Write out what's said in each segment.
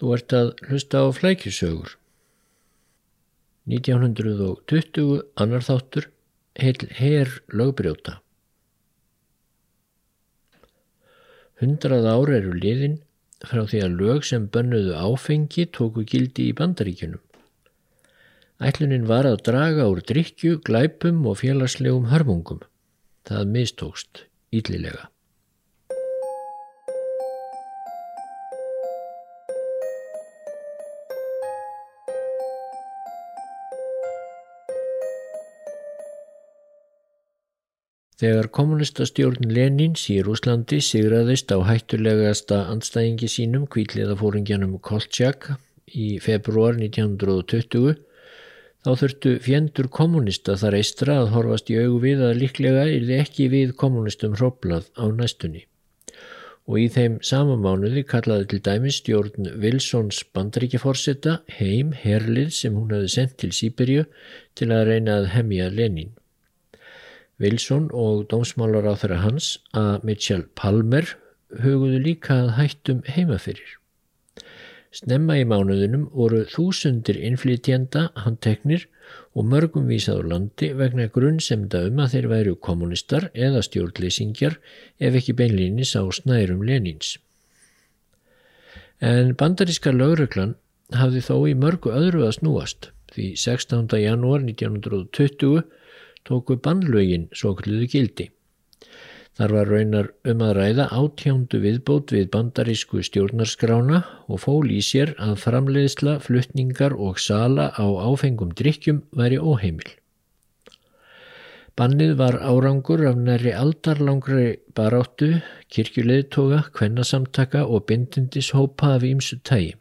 Þú ert að hlusta á flækjusögur. 1920 annar þáttur heil her lögbrjóta. Hundrað ár eru liðin frá því að lög sem bönnuðu áfengi tóku gildi í bandaríkunum. Ætlunin var að draga úr drikju, glæpum og félagslegum hörmungum. Það mistókst íllilega. Þegar kommunistastjórn Lenins í Rúslandi sigraðist á hættulegasta andstæðingi sínum kvíliðafóringjanum Koltsjak í februar 1920 þá þurftu fjendur kommunista þar eistra að horfast í augu við að líklega er ekki við kommunistum hróplað á næstunni. Og í þeim samamánuði kallaði til dæmis stjórn Wilsons bandaríkjaforsetta heim herlið sem hún hefði sendt til Sýberju til að reyna að hemja Lenin. Wilson og dómsmálar á þeirra hans að Mitchell Palmer huguðu líka að hættum heimafyrir. Snemma í mánuðunum voru þúsundir innflytjenda, handteknir og mörgum vísað á landi vegna grunnsemda um að þeir væru kommunistar eða stjórnleysingjar ef ekki beinlýnis á snærum Lenins. En bandaríska lögreglan hafði þó í mörgu öðru að snúast því 16. janúar 1920 tóku bannlögin svo klúðu gildi. Þar var raunar um að ræða átjándu viðbót við bandarísku stjórnarskrána og fól í sér að framleiðsla, fluttningar og sala á áfengum drikkjum væri óheimil. Bannið var árangur af næri aldarlangri baráttu, kirkjuleðtoga, kvennasamtaka og bindindishópa af ímsu tægi.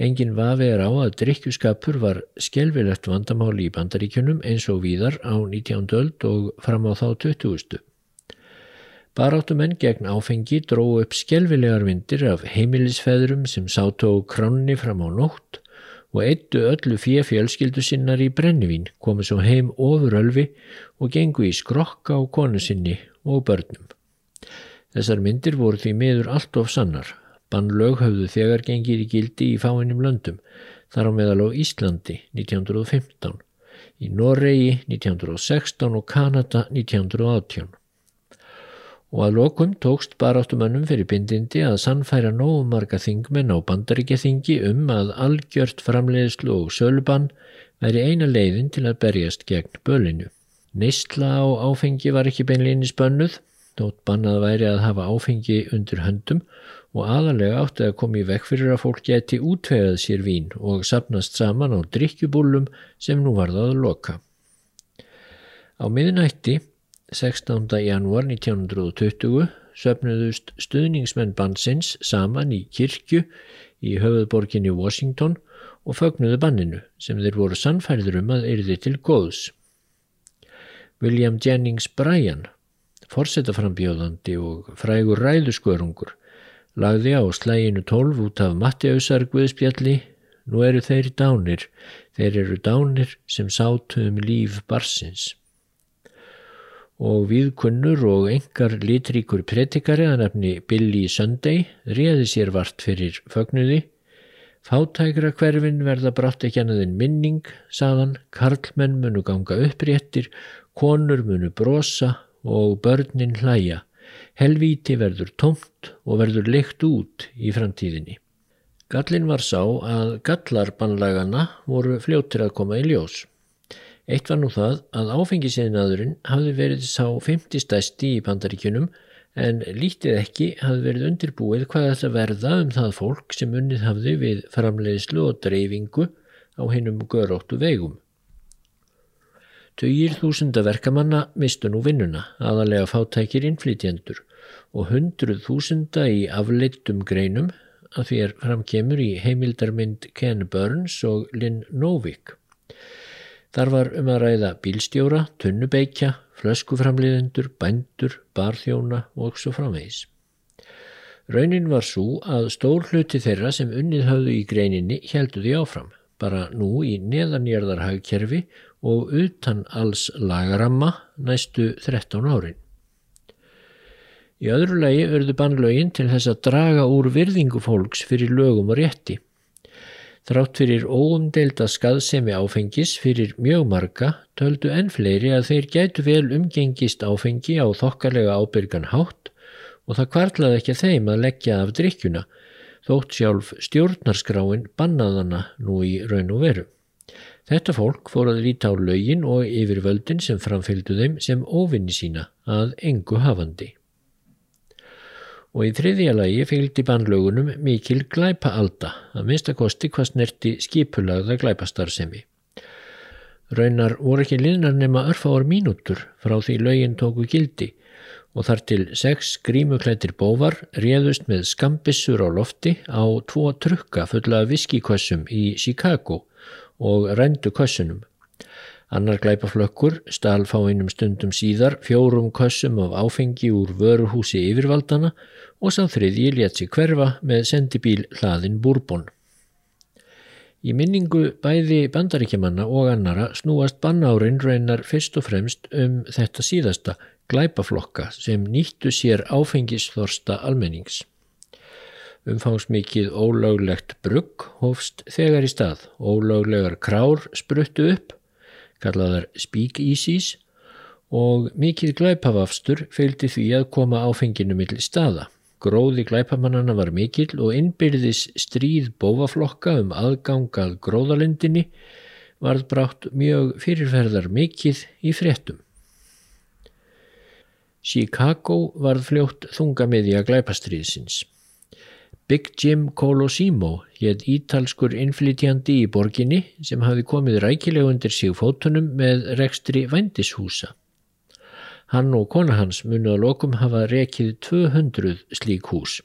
Engin vafi er á að drikkjuskapur var skelvilegt vandamáli í bandaríkjunum eins og víðar á 19. öld og fram á þá 20. Baráttumenn gegn áfengi dró upp skelvilegar vindir af heimilisfeðrum sem sátu á kránni fram á nótt og eittu öllu fjö fjölskyldu sinnar í brennivín, komu svo heim ofur ölfi og gengu í skrokka á konu sinni og börnum. Þessar myndir voru því miður allt of sannar. Bannlög höfðu þegar gengið í gildi í fáinnum löndum, þar á meðal á Íslandi 1915, í Noregi 1916 og Kanada 1918. Og að lokum tókst baráttumönnum fyrir bindindi að sannfæra nógumarga þingmenn á bandaríkjaþingi um að algjört framleiðslu og sölubann væri eina leiðin til að berjast gegn bölinu. Neistla á áfengi var ekki beinleginni spönnuð, nótt bannað væri að hafa áfengi undir höndum og aðalega átti að koma í vekk fyrir að fólk geti útvegað sér vín og sapnast saman á drikkjubúlum sem nú varða að loka. Á miðnætti 16. janúar 1920 söpnuðust stuðningsmenn bansins saman í kirkju í höfuðborginni Washington og fögnuðu banninu sem þeir voru sannfærður um að erði til góðs. William Jennings Bryan, forsetaframbjóðandi og frægur ræðuskörungur, lagði á slæginu tólf út af Mattiausar Guðspjalli, nú eru þeir dánir, þeir eru dánir sem sátu um líf barsins. Og viðkunnur og engar litríkur predikari að nefni Billy Sunday réði sér vart fyrir fögnuði. Fátækra hverfin verða brátt ekki annaðin minning, saðan, karlmenn munu ganga uppréttir, konur munu brosa og börnin hlæja. Helvíti verður tómt og verður leikt út í framtíðinni. Gallin var sá að gallarbannlagana voru fljóttir að koma í ljós. Eitt var nú það að áfengisinaðurinn hafði verið sá 50 stæsti í bandaríkunum en lítið ekki hafði verið undirbúið hvað þetta verða um það fólk sem unnið hafði við framleiðslu og dreifingu á hennum göróttu vegum. Töyir þúsunda verkamanna mistu nú vinnuna, aðalega fátækir innflytjendur og hundruð þúsunda í afleittum greinum að því er framkemur í heimildarmynd Ken Burns og Lynn Novick. Þar var um að ræða bílstjóra, tunnubeikja, flöskuframliðendur, bændur, barþjóna og svo framvegis. Raunin var svo að stór hluti þeirra sem unnið höfðu í greininni heldu því áfram, bara nú í neðanjörðarhagkerfi og utan alls lagaramma næstu 13 árin. Í öðru lagi örðu bannlögin til þess að draga úr virðingu fólks fyrir lögum og rétti. Þrátt fyrir óumdelda skaðsemi áfengis fyrir mjög marga töldu enn fleiri að þeir gætu vel umgengist áfengi á þokkarlega ábyrgan hátt og það kvartlaði ekki þeim að leggja af drikkjuna þótt sjálf stjórnarskráin bannaðana nú í raun og veru. Þetta fólk fór að líta á lögin og yfir völdin sem framfylgdu þeim sem óvinni sína að engu hafandi og í þriðja lagi fylgdi bannlögunum mikil glæpaalda að minnstakosti hvað snerti skipulagða glæpastarðsemi. Raunar voru ekki liðnar nema örfáar mínútur frá því lögin tóku gildi og þar til sex grímuklættir bóvar réðust með skambissur á lofti á tvo trukka fulla viskikvössum í Chicago og rændu kvössunum. Annar glæpaflökkur stál fá einum stundum síðar fjórum kössum af áfengi úr vöruhúsi yfirvaldana og sá þriðji létt sig hverfa með sendibíl hlaðin búrbón. Í minningu bæði bandaríkjamanna og annara snúast bannárin raunar fyrst og fremst um þetta síðasta glæpaflokka sem nýttu sér áfengisþorsta almennings. Umfangsmikið ólöglegt brugg hófst þegar í stað, ólöglegar krár spruttu upp kallaðar speakeasies og mikið glæpavafstur fylgdi því að koma áfenginu millir staða. Gróði glæpamannana var mikill og innbyrðis stríð bófaflokka um aðgangað gróðalendinni varð brátt mjög fyrirferðar mikill í fréttum. Chicago varð fljótt þungamiðja glæpastriðsins. Big Jim Colosimo hétt ítalskur innflytjandi í borginni sem hafi komið rækileg undir sig fótunum með rekstri vændishúsa. Hann og kona hans munu að lokum hafa rekið 200 slík hús.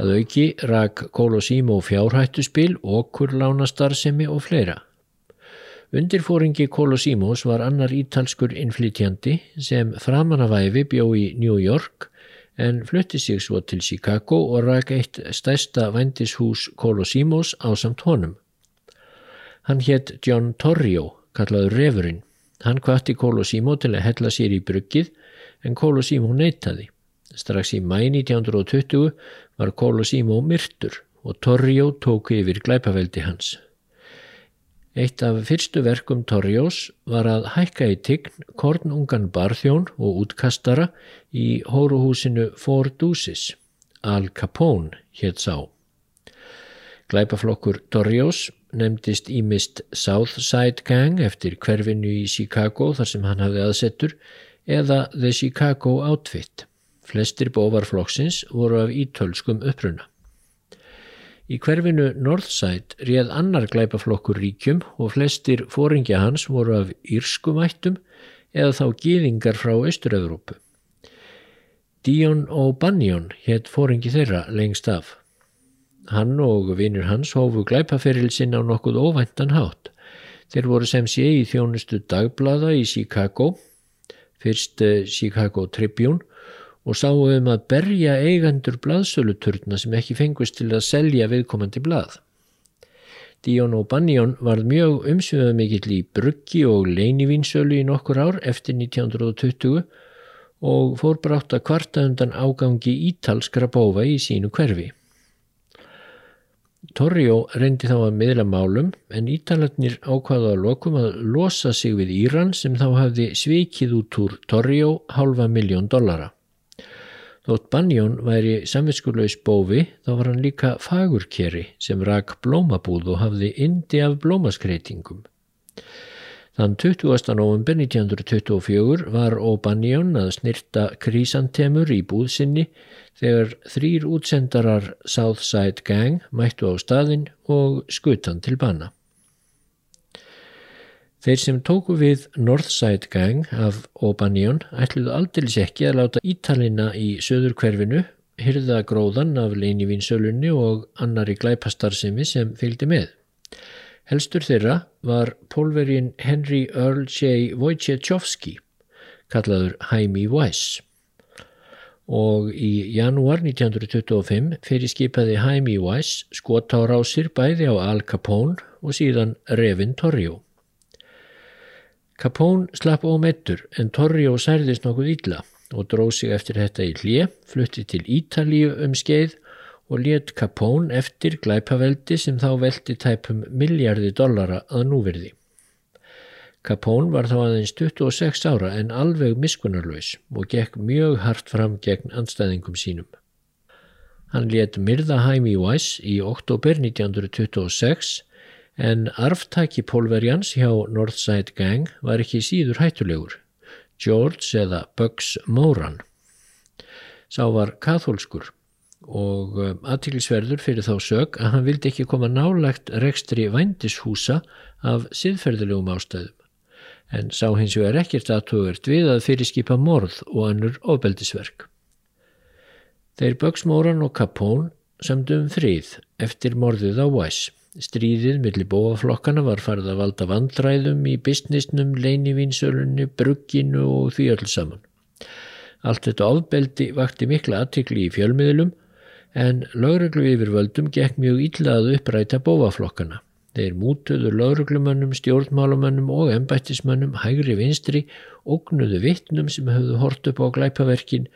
Að auki rak Colosimo fjárhættuspil, okkurlánastarðsemi og fleira. Undirfóringi Colosimos var annar ítalskur innflytjandi sem framan af æfi bjó í New York en flutti sig svo til Chicago og rak eitt stærsta vendishús Colossimos á samt honum. Hann hétt John Torrio, kallaður Refurinn. Hann kvatti Colossimo til að hella sér í bruggið en Colossimo neytaði. Strax í mæ 1920 var Colossimo myrtur og Torrio tók yfir glæpaveldi hans. Eitt af fyrstu verkum Torjós var að hækka í tign kornungan barþjón og útkastara í hóruhúsinu Four Deuces, Al Capone hétt sá. Glæpaflokkur Torjós nefndist ímist Southside Gang eftir hverfinu í Chicago þar sem hann hafði aðsettur eða The Chicago Outfit. Flestir bóvarflokksins voru af ítölskum uppruna. Í hverfinu Northside réð annar glæpaflokkur ríkjum og flestir fóringja hans voru af írskumættum eða þá gýðingar frá Östur-Európu. Dion O'Banion hétt fóringi þeirra lengst af. Hann og vinnur hans hófu glæpaferilsinn á nokkuð óvæntan hátt. Þeir voru sem sé í þjónustu dagblada í Chicago, fyrst eh, Chicago Tribune og sáu um að berja eigandur blaðsöluturna sem ekki fengust til að selja viðkomandi blað. Díón og Banjón varð mjög umsviðað mikill í bruggi og leinivínsölu í nokkur ár eftir 1920 og fór brátt að kvarta undan ágangi ítalskra bófa í sínu hverfi. Torrio reyndi þá að miðla málum en ítalarnir ákvaða að lokum að losa sig við Íran sem þá hafði svikið út úr Torrio halva miljón dollara. Þótt Banjón væri samvinskulegs bófi þá var hann líka fagurkeri sem rak blómabúð og hafði indi af blómaskreitingum. Þann 20. november 1924 var O'Banjón að snirta krísantemur í búðsynni þegar þrýr útsendarar Southside Gang mættu á staðin og skutan til banna. Þeir sem tóku við Northside Gang af O'Banion ætluðu aldils ekki að láta Ítalina í söður hverfinu hyrða gróðan af leinivínsölunni og annari glæpastarsimi sem fylgdi með. Helstur þeirra var pólvergin Henry Earl J. Wojciechowski, kallaður Jaime Weiss. Og í janúar 1925 fyrir skipaði Jaime Weiss skotárásir bæði á Al Capone og síðan Revin Torrio. Capone slapp ómettur en Torrio særðist nokkuð illa. og dróð sig eftir þetta í hlje, flutti til Ítalíu um skeið og let Capone eftir glæpaveldi sem þá veldi tæpum miljardi dollara að núverði. Capone var þá aðeins 26 ára en alveg miskunarlaus og gekk mjög hart fram gegn anstæðingum sínum. Hann let myrða Jaime Weiss í oktober 1926 en arftaki pólverjans hjá Northside Gang var ekki síður hættulegur. George eða Bugs Moran. Sá var katholskur og um, aðtílisverður fyrir þá sög að hann vildi ekki koma nálagt rekstri vændishúsa af siðferðilegum ástæðum en sá hins vegar ekkert aðtugert við að fyrirskipa morð og annur ofbeldisverk. Þeir Bugs Moran og Capone samdum um frið eftir morðið á Weiss. Stríðið millir bóaflokkana var farið að valda vandræðum í businessnum, leinivínsölunni, brugginu og því öll saman. Allt þetta ofbeldi vakti mikla aðtikli í fjölmiðlum en lauruglu yfirvöldum gekk mjög illa að uppræta bóaflokkana. Þeir mútuðu lauruglumönnum, stjórnmálumönnum og embættismönnum hægri vinstri, ógnuðu vittnum sem höfðu hort upp á glæpaverkin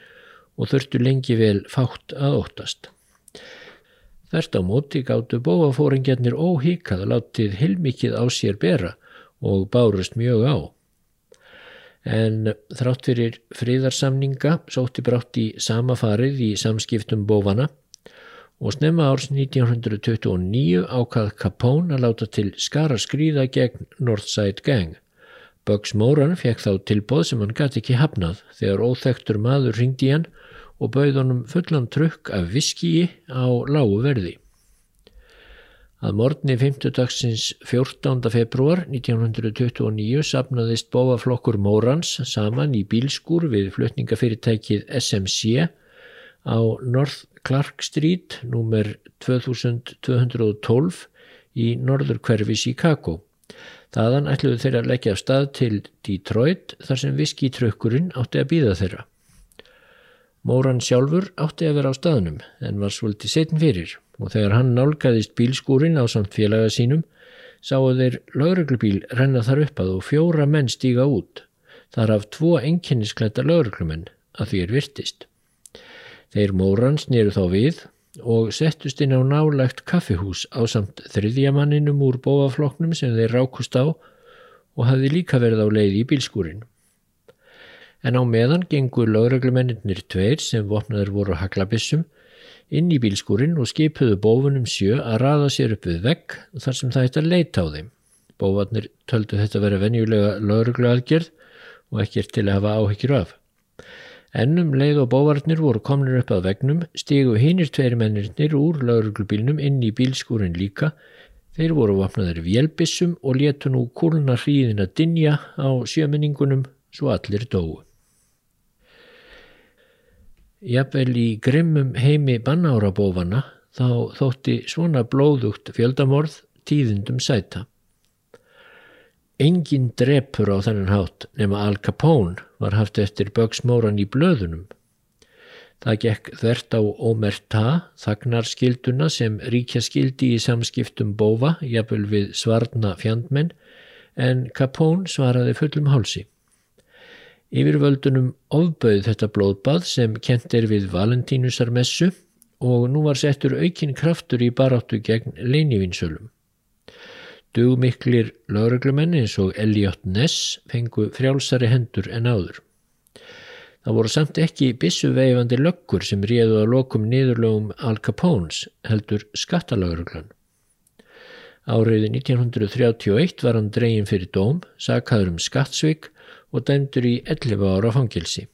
og þurftu lengi vel fátt að óttast. Þert á móti gáttu bóafóringjarnir óhíkað látið hilmikið á sér bera og bárust mjög á. En þrátt fyrir fríðarsamninga sótti brátt í sama farið í samskiptum bófana og snemma árs 1929 ákað Capone að láta til skara skrýða gegn Northside Gang. Bugs Moran fekk þá tilbóð sem hann gæti ekki hafnað þegar óþektur maður ringdi hann og bauð honum fullan trukk af viskíi á lágu verði. Að morgni 5. dagsins 14. februar 1929 sapnaðist bóaflokkur Mórans saman í bílskur við flutningafyrirtækið SMC á North Clark Street nr. 2212 í norður hverfi Chicago. Þaðan ætluðu þeirra að leggja af stað til Detroit þar sem viskítrökkurinn átti að býða þeirra. Móran sjálfur átti að vera á staðnum en var svolítið setn fyrir og þegar hann nálgæðist bílskúrin á samt félaga sínum sáu þeir lauruglubíl renna þar upp að og fjóra menn stíga út. Þar af tvo enginnisklæta lauruglumenn að því er virtist. Þeir Móran snýru þá við og settust inn á nálagt kaffihús á samt þriðjamanninum úr bóafloknum sem þeir rákust á og hafði líka verið á leið í bílskúrin en á meðan gengur lögreglumennir tveir sem vopnaður voru haglabissum inn í bílskúrin og skipuðu bófunum sjö að raða sér upp við vegg þar sem það hætti að leita á þeim. Bóvarnir töldu þetta að vera venjulega lögregluaðgerð og ekkert til að hafa áhyggjur af. Ennum leið og bóvarnir voru komnir upp að vegnum, stígu hinnir tveir mennirnir úr lauruglubílnum inn í bílskúrin líka. Þeir voru vapnaður vélbissum og letu nú kúlna hríðin að dinja á sjömenningunum svo allir dóu. Jafnvel í grimmum heimi bannárabófana þá þótti svona blóðugt fjöldamorð tíðundum sæta. Engin drepur á þennan hátt nema Al Capone var haft eftir bögsmóran í blöðunum. Það gekk þvert á ómerta þagnarskilduna sem ríkja skildi í samskiptum bófa, jafnvel við svarna fjandmenn, en Capone svaraði fullum hálsi. Yfirvöldunum ofbauð þetta blóðbað sem kent er við Valentínusarmessu og nú var settur aukin kraftur í baráttu gegn leinivinsölum. Dugmiklir lauruglumenn eins og Elliot Ness fengu frjálsari hendur en áður. Það voru samt ekki bissuveifandi löggur sem réðu að lokum niðurlögum Al Capones heldur skattalauruglan. Árið 1931 var hann dregin fyrir dóm, sakhaður um skattsvík og dæmdur í 11 ára fangilsi.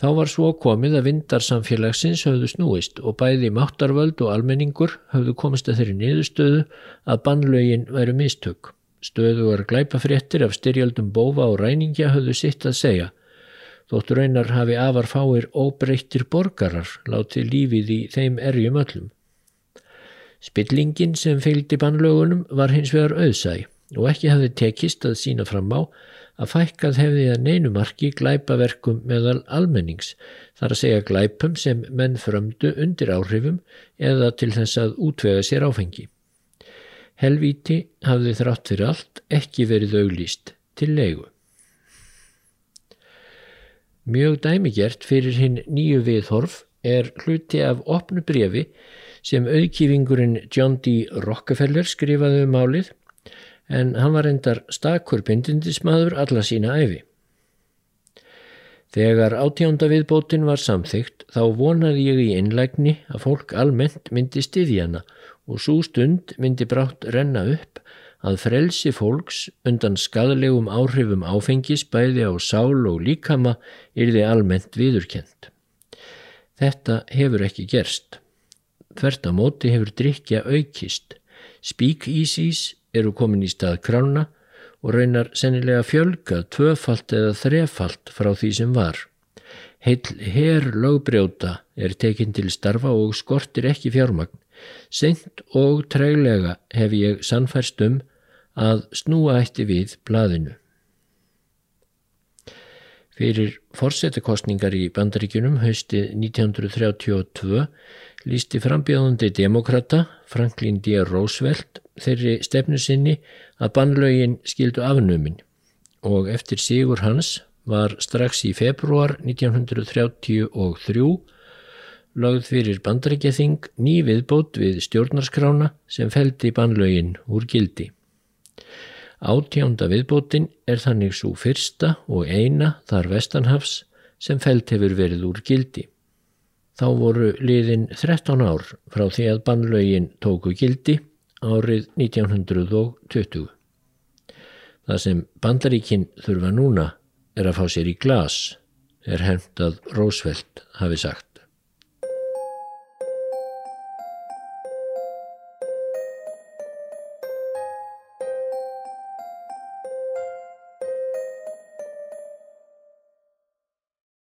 Þá var svo komið að vindar samfélagsins höfðu snúist og bæði máttarvöld og almenningur höfðu komist að þeirri niðurstöðu að bannlaugin væru mistök. Stöðu var glæpafréttir af styrjaldum bófa og ræningja höfðu sitt að segja. Þóttur einar hafi afar fáir óbreyttir borgarar látið lífið í þeim erjum öllum. Spillingin sem fylgdi bannlaugunum var hins vegar auðsæg og ekki hafði tekist að sína fram á að fækkað hefði að neynumarki glæpaverkum meðal almennings, þar að segja glæpum sem menn frömdu undir áhrifum eða til þess að útvega sér áfengi. Helvíti hafði þrátt fyrir allt ekki verið auglýst til leigu. Mjög dæmigert fyrir hinn nýju viðhorf er hluti af opnu brefi sem auðkýfingurinn John D. Rockefeller skrifaði um málið en hann var endar stakur bindindismadur alla sína æfi. Þegar átjánda viðbótin var samþygt þá vonaði ég í innlægni að fólk almennt myndi styðjana og svo stund myndi brátt renna upp að frelsi fólks undan skadalegum áhrifum áfengis bæði á sál og líkama yrði almennt viðurkend. Þetta hefur ekki gerst. Þvert á móti hefur drikja aukist. Speakeasies eru komin í stað krána og raunar sennilega fjölga tvöfalt eða þrefalt frá því sem var. Heil her lögbrjóta er tekinn til starfa og skortir ekki fjármagn. Seint og træglega hef ég sannfærst um að snúa eitti við blaðinu. Fyrir forsetakostningar í bandaríkunum hausti 1932 lísti frambjöðandi demokrata Franklin D. Roosevelt þeirri stefnu sinni að bannlaugin skildu afnömin og eftir sigur hans var strax í februar 1933 lögð fyrir bandaríkjathing ný viðbót við stjórnarskrána sem feldi bannlaugin úr gildi. Átjánda viðbótin er þannig svo fyrsta og eina þar vestanhafs sem felt hefur verið úr gildi. Þá voru liðin 13 ár frá því að bannlaugin tóku gildi árið 1920. Það sem bandaríkinn þurfa núna er að fá sér í glas, er hefnt að Rósveld hafi sagt.